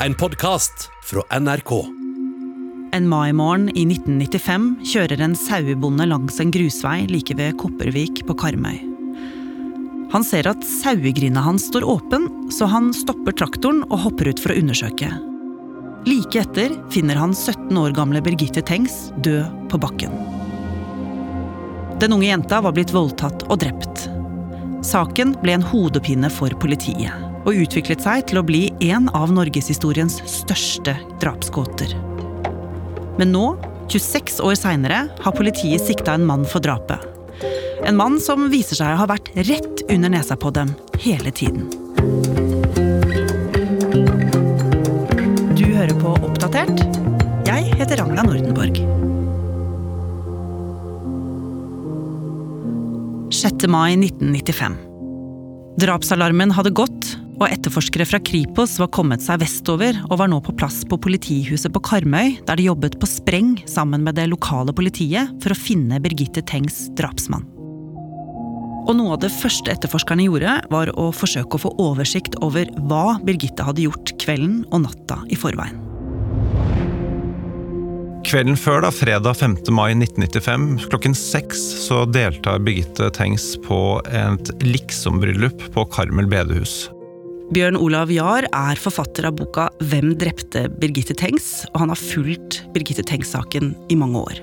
En podkast fra NRK. En maimorgen i 1995 kjører en sauebonde langs en grusvei like ved Kopervik på Karmøy. Han ser at sauegrinda hans står åpen, så han stopper traktoren og hopper ut for å undersøke. Like etter finner han 17 år gamle Birgitte Tengs død på bakken. Den unge jenta var blitt voldtatt og drept. Saken ble en hodepine for politiet og utviklet seg til å bli en av norgeshistoriens største drapsgåter. Men nå, 26 år seinere, har politiet sikta en mann for drapet. En mann som viser seg å ha vært rett under nesa på dem hele tiden. Du hører på Oppdatert. Jeg heter Ragna Nordenborg. 6. mai 1995. Drapsalarmen hadde gått, og etterforskere fra Kripos var kommet seg vestover og var nå på plass på politihuset på Karmøy, der de jobbet på spreng sammen med det lokale politiet for å finne Birgitte Tengs drapsmann. Og noe av det første etterforskerne gjorde, var å forsøke å få oversikt over hva Birgitte hadde gjort kvelden og natta i forveien. Kvelden før, da, fredag 5. mai 1995, klokken seks, så deltar Birgitte Tengs på et liksom-bryllup på Karmel bedehus. Bjørn Olav Jahr er forfatter av boka 'Hvem drepte Birgitte Tengs?', og han har fulgt Birgitte Tengs-saken i mange år.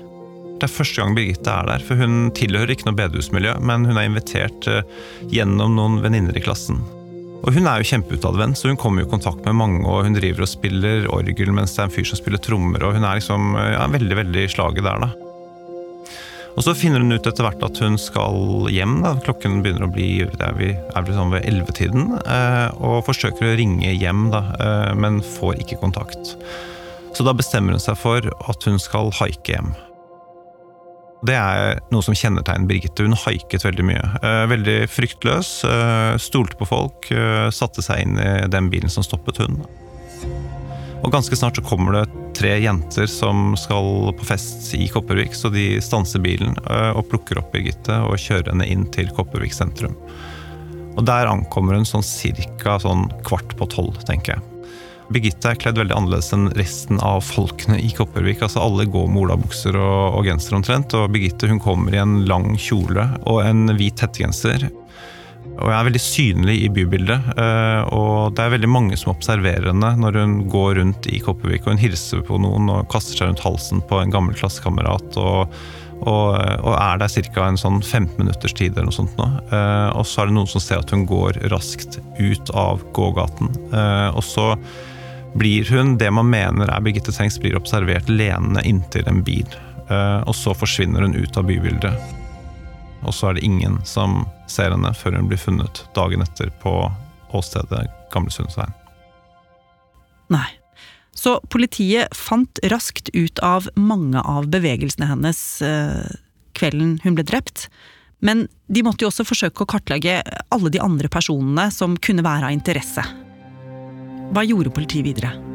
Det er første gang Birgitte er der, for hun tilhører ikke noe bedehusmiljø, men hun er invitert eh, gjennom noen venninner i klassen. Og hun er jo kjempeutadvendt, så hun kommer jo i kontakt med mange, og hun driver og spiller orgel mens det er en fyr som spiller trommer, og hun er liksom ja, veldig, veldig i slaget der, da. Og så finner hun ut etter hvert at hun skal hjem. da, Klokken begynner å bli er vi, er vi sånn ved ellevetiden. Eh, og forsøker å ringe hjem, da, eh, men får ikke kontakt. Så da bestemmer hun seg for at hun skal haike hjem. Det er noe som kjennetegner Birgitte. Hun haiket veldig mye. Eh, veldig fryktløs. Stolte på folk. Satte seg inn i den bilen som stoppet hun. Og ganske snart så kommer det tre jenter som skal på fest i Kopervik, så de stanser bilen eh, og plukker opp Birgitte og kjører henne inn til Kopervik sentrum. Og der ankommer hun sånn cirka sånn kvart på tolv, tenker jeg. Birgitte er kledd veldig annerledes enn resten av folkene i Kopervik. altså Alle går med olabukser og, og genser omtrent, og Birgitte hun kommer i en lang kjole og en hvit hettegenser. Og jeg er veldig synlig i bybildet. Eh, og det er veldig mange som observerer henne når hun går rundt i Kopervik og hun hilser på noen og kaster seg rundt halsen på en gammel klassekamerat. Og, og, og, er der ca. en sånn 15 minutters tid eller noe sånt nå. Eh, og så er det noen som ser at hun går raskt ut av gågaten. Eh, og så blir hun, det man mener er Birgitte Tengs, blir observert lenende inntil en bil. Og så forsvinner hun ut av bybildet og så er det ingen som ser henne før hun blir funnet dagen etter på åstedet Gamlesundsveien. Nei. Så politiet fant raskt ut av mange av bevegelsene hennes eh, kvelden hun ble drept. Men de måtte jo også forsøke å kartlegge alle de andre personene som kunne være av interesse. Hva gjorde politiet videre?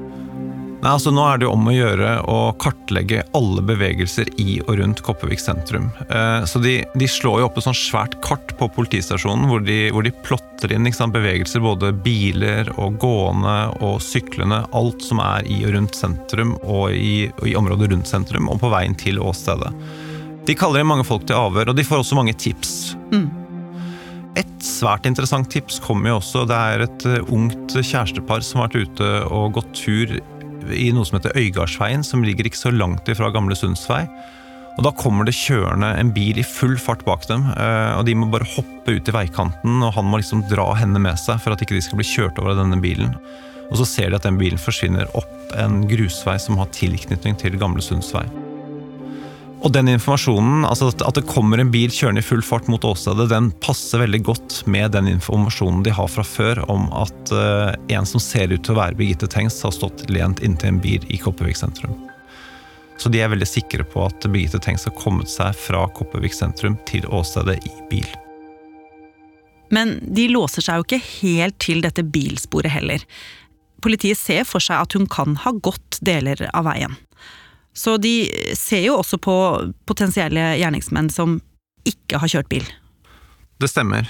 Nei, altså Nå er det jo om å gjøre å kartlegge alle bevegelser i og rundt Kopervik sentrum. Eh, så de, de, slår jo opp et sånt svært kart på politistasjonen hvor de, hvor de plotter inn sant, bevegelser. Både biler og gående og syklende. Alt som er i og rundt sentrum og i, og i området rundt sentrum og på veien til åstedet. De kaller inn mange folk til avhør, og de får også mange tips. Mm. Et svært interessant tips kommer jo også. Det er et eh, ungt kjærestepar som har vært ute og gått tur i noe som heter Øygardsveien, som ligger ikke så langt ifra Gamle Sundsvei. Og Da kommer det kjørende en bil i full fart bak dem. Eh, og De må bare hoppe ut i veikanten, og han må liksom dra henne med seg for at ikke de skal bli kjørt over av denne bilen. Og Så ser de at den bilen forsvinner opp en grusvei som har tilknytning til Gamle Sundsvei. Og den informasjonen, altså at det kommer en bil kjørende i full fart mot åstedet, den passer veldig godt med den informasjonen de har fra før om at uh, en som ser ut til å være Birgitte Tengs, har stått lent inntil en bil i Kopervik sentrum. Så de er veldig sikre på at Birgitte Tengs har kommet seg fra Kopervik sentrum til åstedet i bil. Men de låser seg jo ikke helt til dette bilsporet heller. Politiet ser for seg at hun kan ha gått deler av veien. Så de ser jo også på potensielle gjerningsmenn som ikke har kjørt bil. Det stemmer.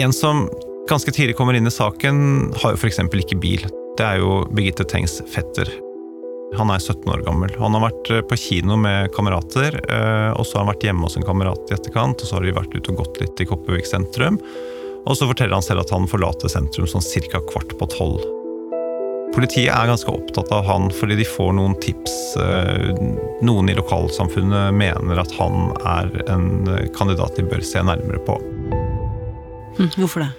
En som ganske tidlig kommer inn i saken, har jo f.eks. ikke bil. det er jo Birgitte Tengs fetter. Han er 17 år gammel. Han har vært på kino med kamerater, og så har han vært hjemme hos en kamerat i etterkant, og så har de vært ute og gått litt i Kopervik sentrum. Og så forteller han selv at han forlater sentrum sånn ca. kvart på tolv. Politiet er ganske opptatt av han fordi de får noen tips. Eh, noen i lokalsamfunnet mener at han er en kandidat de bør se nærmere på. Hm, hvorfor det?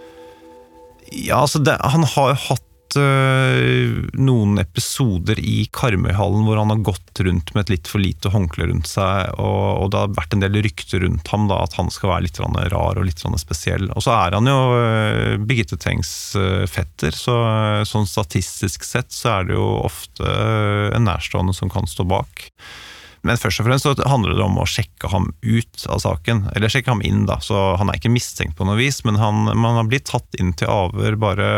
Ja, altså det, Han har jo hatt uh, noen episoder i Karmøyhallen hvor han har gått rundt med et litt for lite håndkle rundt seg, og, og, det har vært en del rykter rundt ham da, at han skal være litt rar og litt spesiell. Og så er han jo uh, Birgitte Tengs uh, fetter, så sånn statistisk sett så er det jo ofte en nærstående som kan stå bak. Men først og fremst så handler det om å sjekke ham ut av saken. Eller sjekke ham inn, da. Så han er ikke mistenkt på noe vis, men han, man har blitt tatt inn til avhør bare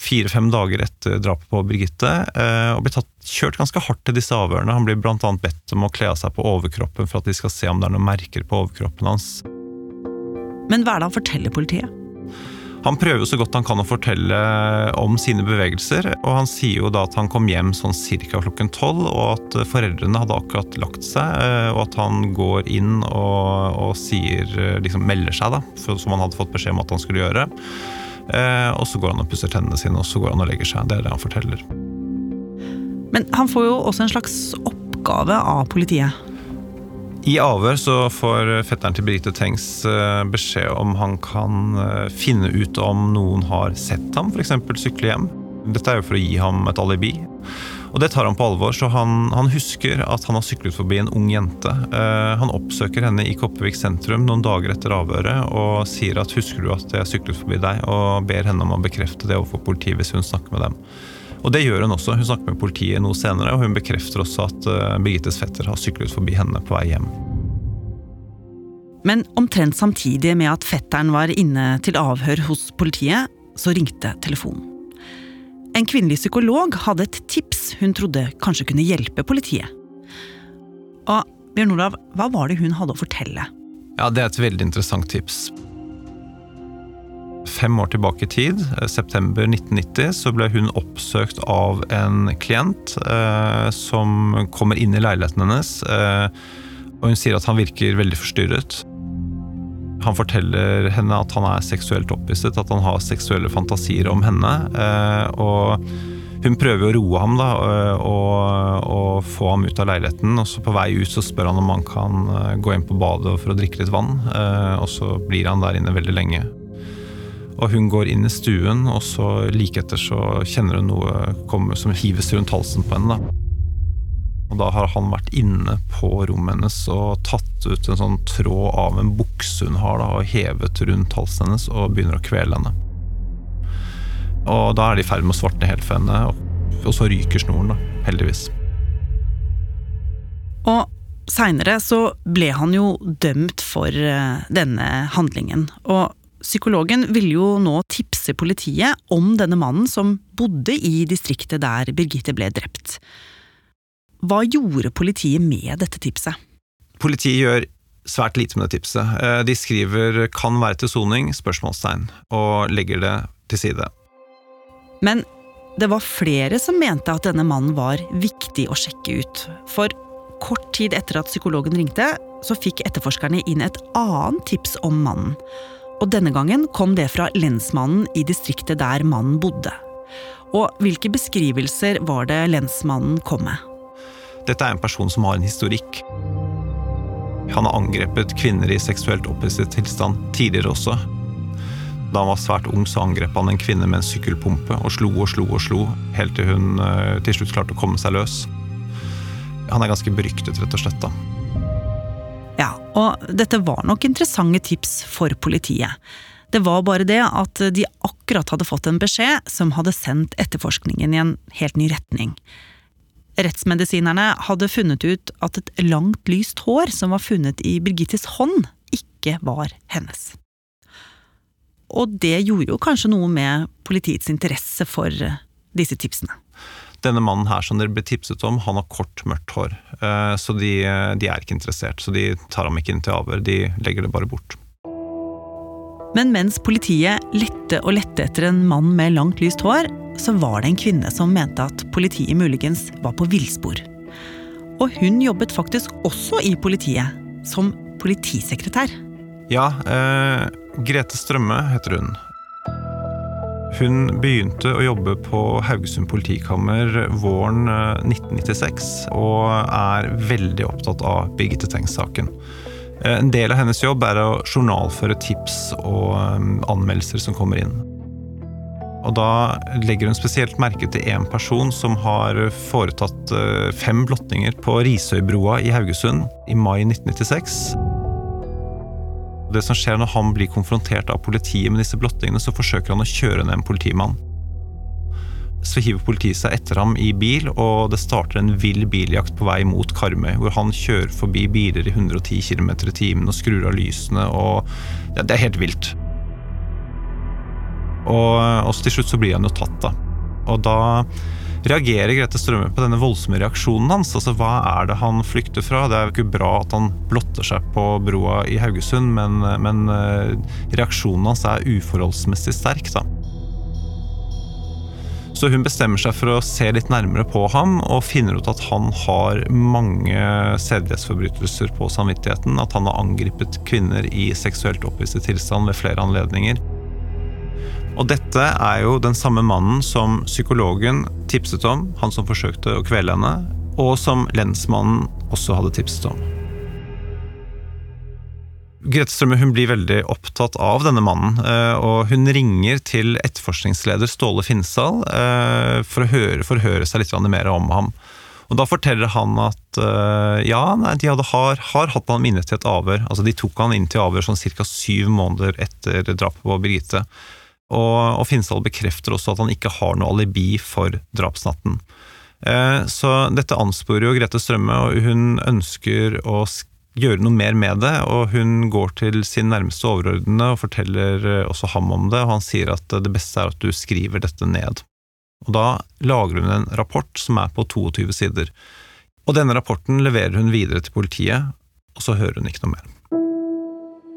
fire-fem dager etter drapet på Birgitte, eh, og blir tatt, kjørt ganske hardt til disse avhørene. Han blir bl.a. bedt om å kle av seg på overkroppen for at de skal se om det er noen merker på overkroppen hans. Men hva er det han forteller politiet? Han prøver så godt han kan å fortelle om sine bevegelser, og han sier jo da at han kom hjem sånn ca. klokken tolv, og at foreldrene hadde akkurat lagt seg, eh, og at han går inn og, og sier, eh, liksom melder seg, da, som han hadde fått beskjed om at han skulle gjøre. Eh, og så går han og pusser tennene sine, og så går han og legger seg. Det er det han forteller. Men han får jo også en slags oppgave av politiet. I avhør så får fetteren til Birgitte Tengs eh, beskjed om han kan eh, finne ut om noen har sett ham f.eks. sykle hjem. Dette er jo for å gi ham et alibi. Og det tar han på alvor, så han, han husker at han har syklet forbi en ung jente. Uh, han oppsøker henne i Kopervik sentrum noen dager etter avhøret og sier at 'husker du at jeg syklet forbi deg', og ber henne om å bekrefte det overfor politiet hvis hun snakker med dem. Og det gjør hun også. Hun snakker med politiet noe senere, og hun bekrefter også at uh, Birgittes fetter har syklet forbi henne på vei hjem. Men omtrent samtidig med at fetteren var inne til avhør hos politiet, så ringte telefonen. En kvinnelig psykolog hadde et tips hun trodde kanskje kunne hjelpe politiet. Og Bjørn Olav, hva var det hun hadde å fortelle? Ja, Det er et veldig interessant tips. Fem år tilbake i tid, eh, september 1990, så ble hun oppsøkt av en klient eh, som kommer inn i leiligheten hennes. Eh, og hun sier at han virker veldig forstyrret. Han forteller henne at han er seksuelt opphisset, at han har seksuelle fantasier om henne. Eh, og hun prøver å roe ham da, eh, og, og, få ham ut av leiligheten. og så På vei ut så spør han om han kan eh, gå inn på badet for å drikke litt vann. Og så blir han der inne veldig lenge. Og hun går inn i stuen, og så like etter så kjenner hun noe komme som hives rundt halsen på henne. da. Og da har han vært inne på rommet hennes og tatt ut en sånn tråd av en bukse hun har, da, og hevet rundt halsen hennes og begynner å kvele henne. Og da er de i ferd med å svartne helt for henne, og så ryker snoren, da, heldigvis. Og seinere så ble han jo dømt for eh, denne handlingen. Og psykologen ville jo nå tipse politiet om denne mannen som bodde i distriktet der Birgitte ble drept. Hva gjorde politiet med dette tipset? Politiet gjør svært lite med det tipset. Eh, de skriver 'kan være til soning?' spørsmålstegn, og legger det til side. Men det var flere som mente at denne mannen var viktig å sjekke ut. For kort tid etter at psykologen ringte, så fikk etterforskerne inn et annet tips om mannen. Og denne gangen kom det fra lensmannen i distriktet der mannen bodde. Og hvilke beskrivelser var det lensmannen kom med? Dette er en person som har en historikk. Han har angrepet kvinner i seksuelt opphisset tilstand tidligere også. Da han var svært ung, så angrep han en kvinne med en sykkelpumpe og slo og slo og slo, helt til hun uh, til slutt klarte å komme seg løs. Han er ganske beryktet, rett og slett. da. Ja, og dette var nok interessante tips for politiet. Det var bare det at de akkurat hadde fått en beskjed som hadde sendt etterforskningen i en helt ny retning. Rettsmedisinerne hadde funnet ut at et langt, lyst hår som var funnet i Birgittes hånd, ikke var hennes. Og det gjorde jo kanskje noe med politiets interesse for eh, disse tipsene. Denne mannen her som dere ble tipset om, han har kort, mørkt hår. Eh, så de, de er ikke interessert. Så de tar ham ikke inn til avhør, de legger det bare bort. Men mens politiet lette og lette etter en mann med langt, lyst hår, så var det en kvinne som mente at politiet muligens var på villspor. Og hun jobbet faktisk også i politiet, som politisekretær. Ja, eh, Grete Strømme heter hun. Hun begynte å jobbe på Haugesund politikammer våren 1996, eh, og er veldig opptatt av Birgitte Tengs-saken. Eh, en del av hennes jobb er å journalføre tips og eh, anmeldelser som kommer inn. Og da legger hun spesielt merke til én person som har foretatt fem blottinger på Risøybroa i Haugesund i mai 1996. Det som skjer når han blir konfrontert av politiet med disse blottingene, så forsøker han å kjøre ned en politimann. Så hiver politiet seg etter ham i bil, og det starter en vill biljakt på vei mot Karmøy, hvor han kjører forbi biler i 110 km i timen og skrur av lysene, og ja, Det er helt vilt. Og, og til slutt så blir han jo tatt, da. Og da reagerer Grete Strømme på denne voldsomme reaksjonen hans? Altså, Hva er det han flykter fra? Det er jo ikke bra at han blotter seg på broa i Haugesund, men, men eh, reaksjonen hans er uforholdsmessig sterk, da. Så hun bestemmer seg for å se litt nærmere på ham, og finner ut at han har mange sedelighetsforbrytelser på samvittigheten. At han har angrepet kvinner i seksuelt opphisset tilstand ved flere anledninger. Og dette er jo den samme mannen som psykologen tipset om, han som forsøkte å kvele henne, og som lensmannen også hadde tipset om. Grete Strømme hun blir veldig opptatt av denne mannen, eh, og hun ringer til etterforskningsleder Ståle Finnsdal eh, for å høre, forhøre seg litt mer om ham. Og Da forteller han at eh, ja, nei, de hadde, har, har, hatt ham inne til et avhør. Altså De tok han inn til avhør sånn ca. syv måneder etter drapet på Birgitte. Og, og Finnsdal bekrefter også at han ikke har noe alibi for drapsnatten. Så dette ansporer jo Grete Strømme, og hun ønsker å gjøre noe mer med det. Og hun går til sin nærmeste overordnede og forteller eh, også ham om det. Og han sier at det beste er at du skriver dette ned. Og da lager hun en rapport som er på 22 sider. Og denne rapporten leverer hun videre til politiet, og så hører hun ikke noe mer.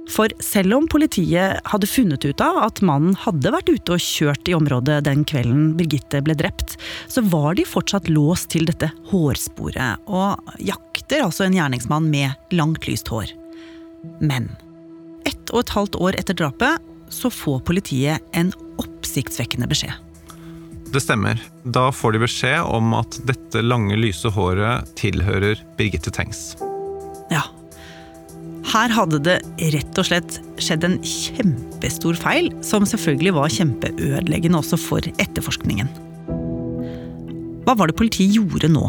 For selv om politiet hadde funnet ut av at mannen hadde vært ute og kjørt i området den kvelden Birgitte ble drept, så var de fortsatt låst til dette hårsporet, og jakter altså en gjerningsmann med langt, lyst hår. Men ett og et halvt år etter drapet så får politiet en oppsiktsvekkende beskjed. Det stemmer. Da får de beskjed om at dette lange, lyse håret tilhører Birgitte Tengs. Her hadde det rett og slett skjedd en kjempestor feil, som selvfølgelig var kjempeødeleggende også for etterforskningen. Hva var det politiet gjorde nå?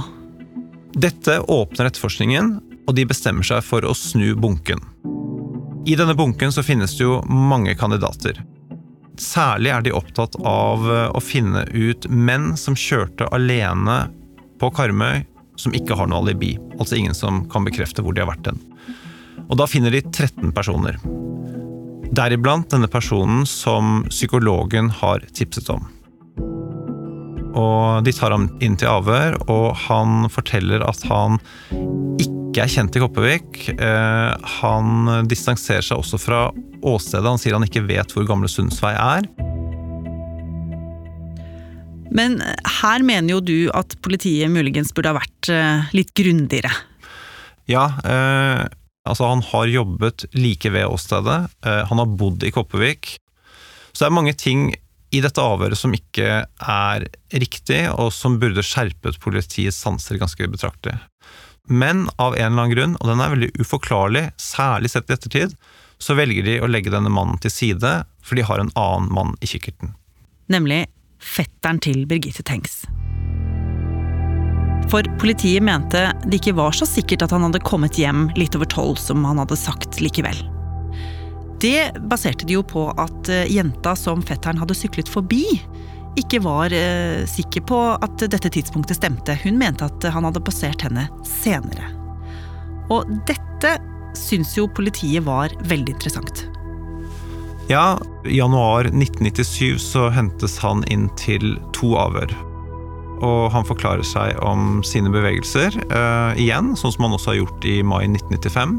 Dette åpner etterforskningen, og de bestemmer seg for å snu bunken. I denne bunken så finnes det jo mange kandidater. Særlig er de opptatt av å finne ut menn som kjørte alene på Karmøy, som ikke har noe alibi. Altså ingen som kan bekrefte hvor de har vært den. Og da finner de 13 personer. Deriblant denne personen som psykologen har tipset om. Og De tar ham inn til avhør, og han forteller at han ikke er kjent i Kopervik. Eh, han distanserer seg også fra åstedet. Han sier han ikke vet hvor Gamle Sundsvei er. Men her mener jo du at politiet muligens burde ha vært eh, litt grundigere? Ja, eh, Altså, han har jobbet like ved åstedet, eh, han har bodd i Kopervik. Så det er mange ting i dette avhøret som ikke er riktig, og som burde skjerpet politiets sanser ganske betraktelig. Men av en eller annen grunn, og den er veldig uforklarlig, særlig sett i ettertid, så velger de å legge denne mannen til side, for de har en annen mann i kikkerten. Nemlig fetteren til Birgitte Tengs. For politiet mente det ikke var så sikkert at han hadde kommet hjem litt over tolv, som han hadde sagt likevel. Det baserte de jo på at eh, jenta som fetteren hadde syklet forbi, ikke var eh, sikker på at dette tidspunktet stemte. Hun mente at han hadde passert henne senere. Og dette syns jo politiet var veldig interessant. Ja, i januar 1997 så hentes han inn til to avhør og han forklarer seg om sine bevegelser uh, igjen, sånn som han også har gjort i mai 1995.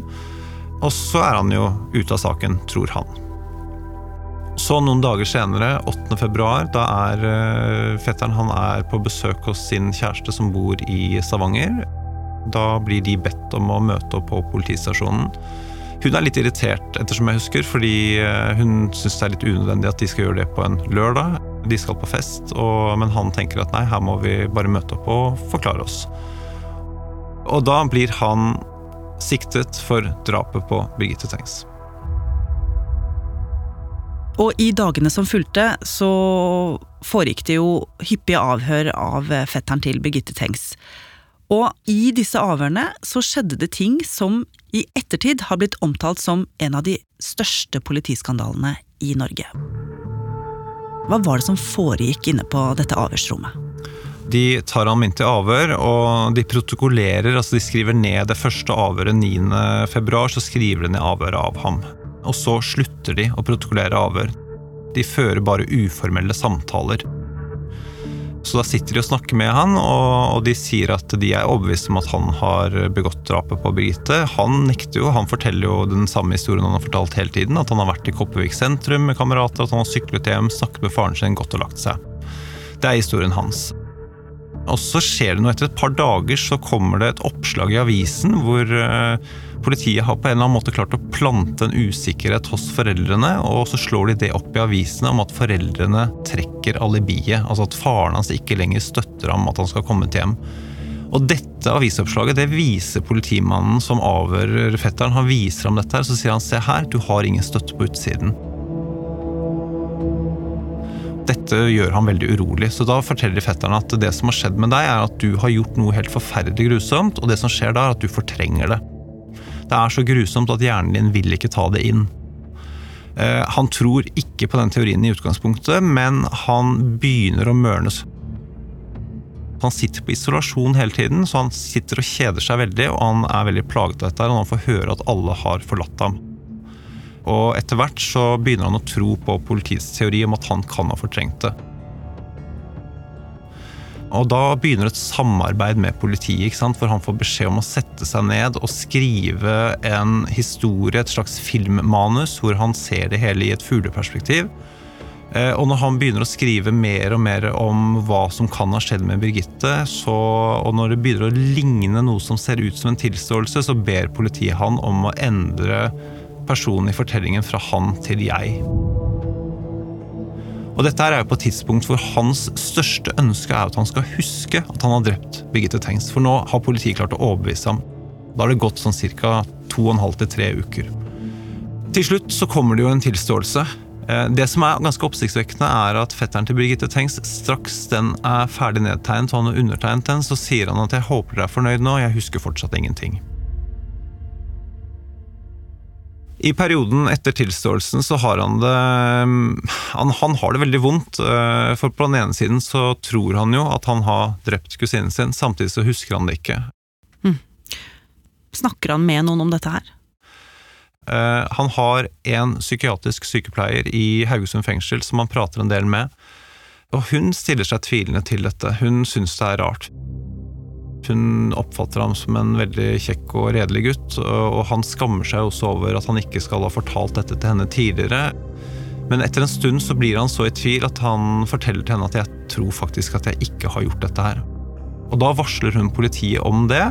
Og så er han jo ute av saken, tror han. Så noen dager senere, 8. februar, da er uh, fetteren han er på besøk hos sin kjæreste som bor i Stavanger. Da blir de bedt om å møte opp på politistasjonen. Hun er litt irritert, ettersom jeg husker, fordi uh, hun syns det er litt unødvendig at de skal gjøre det på en lørdag. De skal på fest, og, men han tenker at nei, her må vi bare møte opp og forklare oss. Og da blir han siktet for drapet på Birgitte Tengs. Og i dagene som fulgte, så foregikk det jo hyppige avhør av fetteren til Birgitte Tengs. Og i disse avhørene så skjedde det ting som i ettertid har blitt omtalt som en av de største politiskandalene i Norge. Hva var det som foregikk inne på dette avhørsrommet? De tar ham inn til avhør, og de protokollerer, altså de skriver ned det første avhøret 9.2, så skriver de ned avhøret av ham. Og så slutter de å protokollere avhør. De fører bare uformelle samtaler. Så da sitter de og snakker med han, og, de sier at de er overbevist om at han har begått drapet på Birgitte. Han nekter jo, han forteller jo den samme historien han har fortalt hele tiden. At han har vært i Kopervik sentrum med kamerater, at han har syklet hjem, snakket med faren sin, gått og lagt seg. Det er historien hans. Og så skjer det noe etter et par dager, så kommer det et oppslag i avisen hvor uh, politiet har på en eller annen måte klart å plante en usikkerhet hos foreldrene, og så slår de det opp i avisene om at foreldrene trekker alibiet. Altså at faren hans ikke lenger støtter ham at han skal komme til hjem. Og dette avisoppslaget det viser politimannen som avhører fetteren. Han viser ham dette, her, så sier han se her, du har ingen støtte på utsiden. Dette gjør han veldig urolig, så da forteller fetteren at det som har skjedd med deg, er at du har gjort noe helt forferdelig grusomt, og det som skjer da, er at du fortrenger det. Det er så grusomt at hjernen din vil ikke ta det inn. Eh, han tror ikke på den teorien i utgangspunktet, men han begynner å mørnes. Han sitter på isolasjon hele tiden, så han sitter og kjeder seg veldig, og han er veldig plaget av dette, og han får høre at alle har forlatt ham. Og etter hvert så begynner han å tro på politiets teori om at han kan ha fortrengt det. Og da begynner et samarbeid med politiet, for han får beskjed om å sette seg ned og skrive en historie, et slags filmmanus, hvor han ser det hele i et fugleperspektiv. Eh, og når han begynner å skrive mer og mer om hva som kan ha skjedd med Birgitte, så, og når det begynner å ligne noe som ser ut som en tilståelse, så ber politiet han om å endre personen i fortellingen fra han til jeg. Og dette er jo på et tidspunkt hvor hans største ønske er at han skal huske at han har drept Birgitte Tengs. For nå har politiet klart å overbevise ham. Da har det gått sånn ca. to og en halv til tre uker. Til slutt så kommer det jo en tilståelse. Eh, det som er ganske oppsiktsvekkende, er at fetteren til Birgitte Tengs straks den er ferdig nedtegnet og han har undertegnet den, så sier han at jeg håper dere er fornøyd nå, jeg husker fortsatt ingenting. I perioden etter tilståelsen så har han det han, han, har det veldig vondt. Eh, for på den ene siden så tror han jo at han har drept kusinen sin, samtidig så husker han det ikke. Mm. Snakker han med noen om dette her? Uh, han har en psykiatrisk sykepleier i Haugesund fengsel som han prater en del med. Og hun stiller seg tvilende til dette. Hun syns det er rart. Hun oppfatter ham som en veldig kjekk og redelig gutt, og han skammer seg også over at han ikke skal ha fortalt dette til henne tidligere. Men etter en stund så blir han så i tvil at han forteller til henne at jeg tror faktisk at jeg ikke har gjort dette her. Og da varsler hun politiet om det,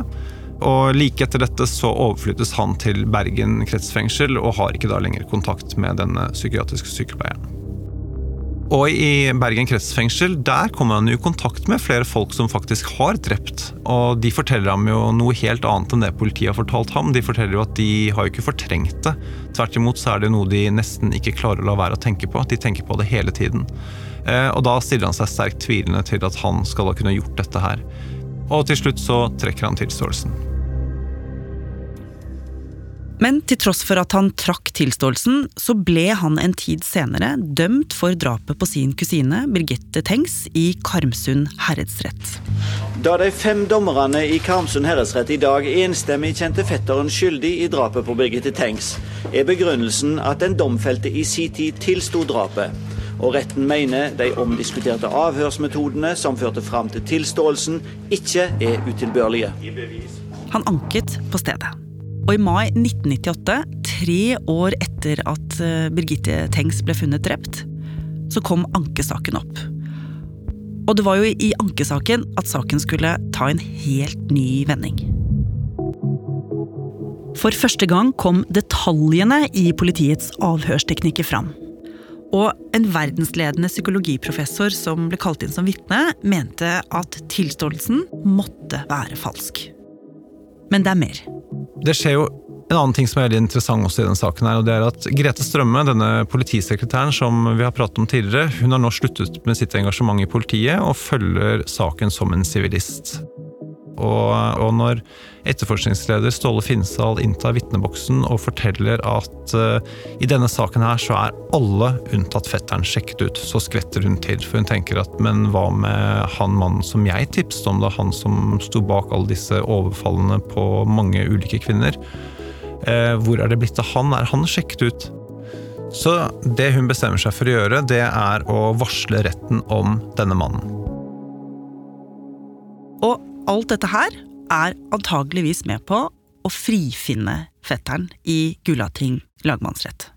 og like etter dette så overflyttes han til Bergen kretsfengsel og har ikke da lenger kontakt med denne psykiatriske sykepleieren. Og i Bergen kretsfengsel der kommer han i kontakt med flere folk som faktisk har drept. Og de forteller ham jo noe helt annet enn det politiet har fortalt ham. De forteller jo at de har jo ikke fortrengt det. Tvert imot så er det noe de nesten ikke klarer å la være å tenke på. De tenker på det hele tiden. Eh, og da stiller han seg sterkt tvilende til at han skal ha kunnet gjort dette her. Og til slutt så trekker han tilståelsen. Men til tross for at han trakk tilståelsen, så ble han en tid senere dømt for drapet på sin kusine Birgitte Tengs i Karmsund herredsrett. Da de fem dommerne i Karmsund herredsrett i dag enstemmig kjente fetteren skyldig i drapet på Birgitte Tengs, er begrunnelsen at den domfelte i sin tid tilsto drapet. Og retten mener de omdiskuterte avhørsmetodene som førte fram til tilståelsen, ikke er utilbørlige. Han anket på stedet. Og i mai 1998, tre år etter at eh, Birgitte Tengs ble funnet drept, så kom ankesaken opp. Og det var jo i ankesaken at saken skulle ta en helt ny vending. For første gang kom detaljene i politiets avhørsteknikker fram. Og en verdensledende psykologiprofessor som ble kalt inn som vitne, mente at tilståelsen måtte være falsk. Men det er mer. Det skjer jo en annen ting som er veldig interessant også i denne saken, her, og det er at Grete Strømme, denne politisekretæren som vi har pratet om tidligere, hun har nå sluttet med sitt engasjement i politiet og følger saken som en sivilist. Og, og, når etterforskningsleder Ståle Finnsdal inntar vitneboksen og forteller at uh, i denne saken her så er alle unntatt fetteren sjekket ut, så skvetter hun til. For hun tenker at men hva med han mannen som jeg tipset om, da han som sto bak alle disse overfallene på mange ulike kvinner? Uh, hvor er det blitt av han? Er han sjekket ut? Så det hun bestemmer seg for å gjøre, det er å varsle retten om denne mannen. Og alt dette her er antageligvis med på å frifinne fetteren i Gulating lagmannsrett.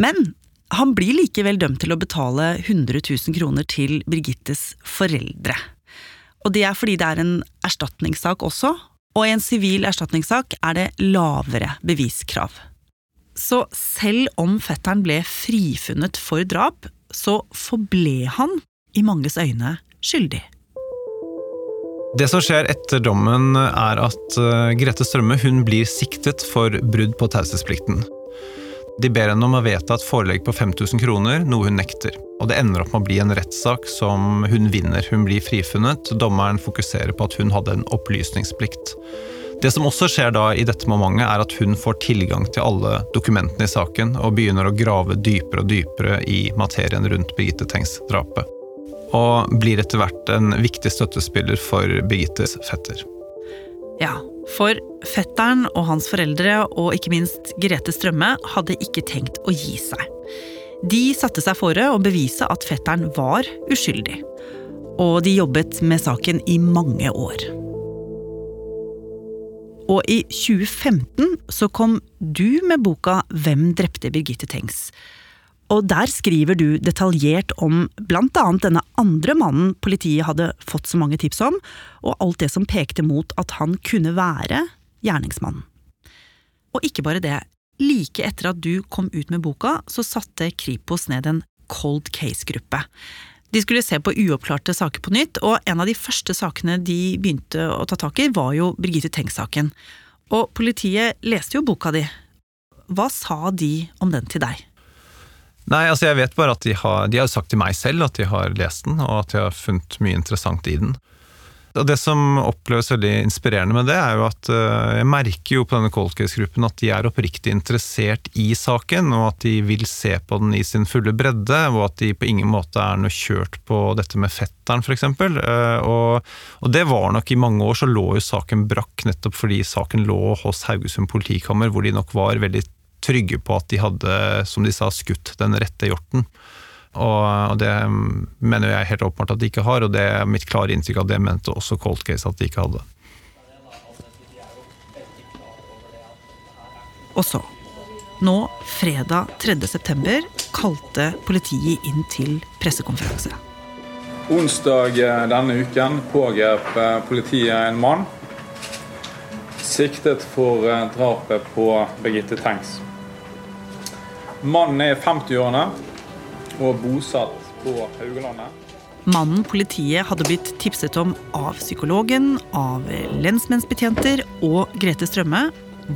Men han blir likevel dømt til å betale 100 000 kroner til Birgittes foreldre. Og det er fordi det er en erstatningssak også, og i en sivil erstatningssak er det lavere beviskrav. Så selv om fetteren ble frifunnet for drap, så forble han i manges øyne skyldig. Det som skjer etter dommen, er at eh, Grete Strømme hun blir siktet for brudd på taushetsplikten. De ber henne om å vedta et forelegg på 5000 kroner, noe hun nekter. Og det ender opp med å bli en rettssak som hun vinner. Hun blir frifunnet. Dommeren fokuserer på at hun hadde en opplysningsplikt. Det som også skjer da i dette momentet, er at hun får tilgang til alle dokumentene i saken, og begynner å grave dypere og dypere i materien rundt Birgitte Tengs-drapet og blir etter hvert en viktig støttespiller for Birgittes fetter. Ja, for fetteren og hans foreldre, og ikke minst Grete Strømme, hadde ikke tenkt å gi seg. De satte seg fore å bevise at fetteren var uskyldig. Og de jobbet med saken i mange år. Og i 2015 så kom du med boka Hvem drepte Birgitte Tengs? Og der skriver du detaljert om annet denne andre mannen politiet hadde fått så mange tips om, og alt det som pekte mot at han kunne være gjerningsmannen. Og ikke bare det. Like etter at du kom ut med boka, så satte Kripos ned en cold case-gruppe. De skulle se på uoppklarte saker på nytt, og en av de første sakene de begynte å ta tak i, var jo Birgitte Tengs-saken. Og politiet leste jo boka di. Hva sa de om den til deg? Nei, altså jeg vet bare at de har, de har sagt til meg selv at de har lest den, og at de har funnet mye interessant i den. Og Det som oppleves veldig inspirerende med det, er jo at uh, jeg merker jo på denne cold case-gruppen at de er oppriktig interessert i saken, og at de vil se på den i sin fulle bredde, og at de på ingen måte er noe kjørt på dette med fetteren, f.eks. Uh, og, og det var nok i mange år så lå jo saken brakk nettopp fordi saken lå hos Haugesund politikammer, hvor de nok var veldig trygge på at de hadde, som de sa, skutt den rette hjorten. Og, det mener jeg helt åpenbart at de ikke har, og det er mitt klare inntrykk at det mente også Cold Case at de ikke hadde. Og så, nå fredag 3. september, kalte politiet inn til pressekonferanse. Onsdag denne uken pågrep politiet en mann siktet for drapet på Birgitte Tengs. Mannen er i 50-årene og bosatt på Haugalandet. Mannen politiet hadde blitt tipset om av psykologen, av lensmennsbetjenter og Grete Strømme,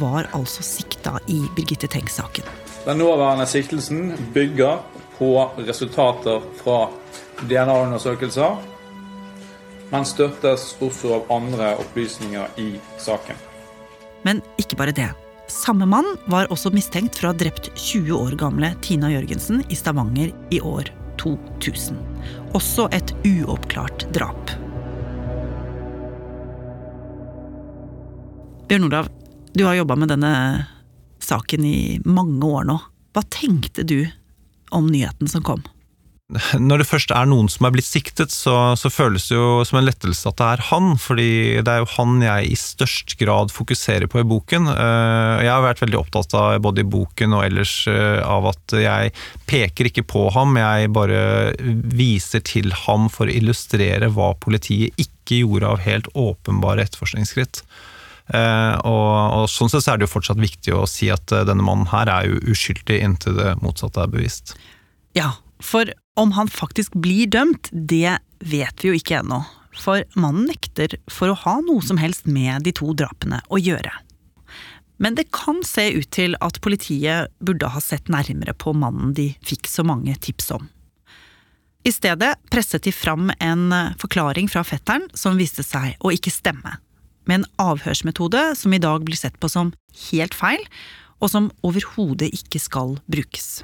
var altså sikta i Birgitte Tengs-saken. Den nåværende siktelsen bygger på resultater fra DNA-undersøkelser, men støttes også av andre opplysninger i saken. Men ikke bare det. Samme mann var også mistenkt for å ha drept 20 år gamle Tina Jørgensen i Stavanger i år 2000. Også et uoppklart drap. Bjørn Olav, du har jobba med denne saken i mange år nå. Hva tenkte du om nyheten som kom? Når det først er noen som er blitt siktet, så, så, føles det jo som en lettelse at det er han. Fordi det er jo han jeg i størst grad fokuserer på i boken. Eh, jeg har vært veldig opptatt av, både i boken og ellers, eh, av at jeg peker ikke på ham, jeg bare viser til ham for å illustrere hva politiet ikke gjorde av helt åpenbare etterforskningsskritt. Eh, og, og sånn sett er det jo fortsatt viktig å si at denne mannen her er jo uskyldig inntil det motsatte er bevist. Ja, for om han faktisk blir dømt, det vet vi jo ikke ennå. For mannen nekter for å ha noe som helst med de to drapene å gjøre. Men det kan se ut til at politiet burde ha sett nærmere på mannen de fikk så mange tips om. I stedet presset de fram en forklaring fra fetteren som viste seg å ikke stemme. Med en avhørsmetode som i dag blir sett på som helt feil, og som overhodet ikke skal brukes.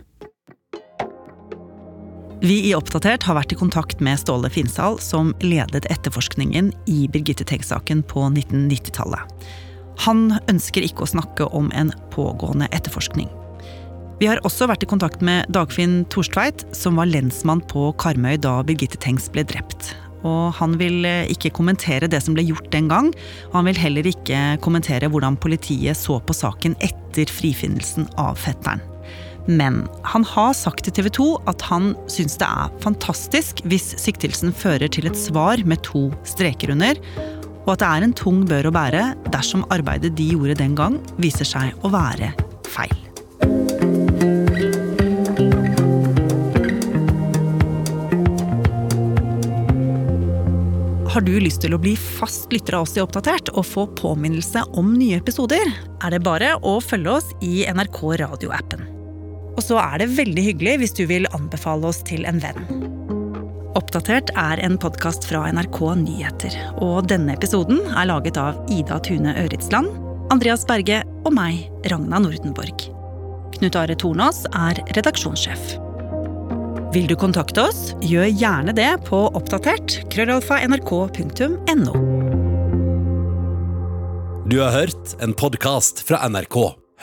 Vi i Oppdatert har vært i kontakt med Ståle Finsal, som ledet etterforskningen i Birgitte Tengs-saken på 1990-tallet. Han ønsker ikke å snakke om en pågående etterforskning. Vi har også vært i kontakt med Dagfinn Torstveit, som var lensmann på Karmøy da Birgitte Tengs ble drept. Og han vil eh, ikke kommentere det som ble gjort den gang, og han vil heller ikke kommentere hvordan politiet så på saken etter frifinnelsen av fetteren. Men han har sagt til TV 2 at han syns det er fantastisk hvis siktelsen fører til et svar med to streker under, og at det er en tung bør å bære dersom arbeidet de gjorde den gang, viser seg å være feil. Har du lyst til å bli fast lytter av oss i Oppdatert og få påminnelse om nye episoder, er det bare å følge oss i NRK radioappen. Og så er det veldig hyggelig hvis du vil anbefale oss til en venn. Oppdatert er en podkast fra NRK Nyheter. Og denne episoden er laget av Ida Tune Øritsland, Andreas Berge og meg, Ragna Nordenborg. Knut Are Tornås er redaksjonssjef. Vil du kontakte oss, gjør gjerne det på oppdatert krøllalfa nrk.no. Du har hørt en podkast fra NRK.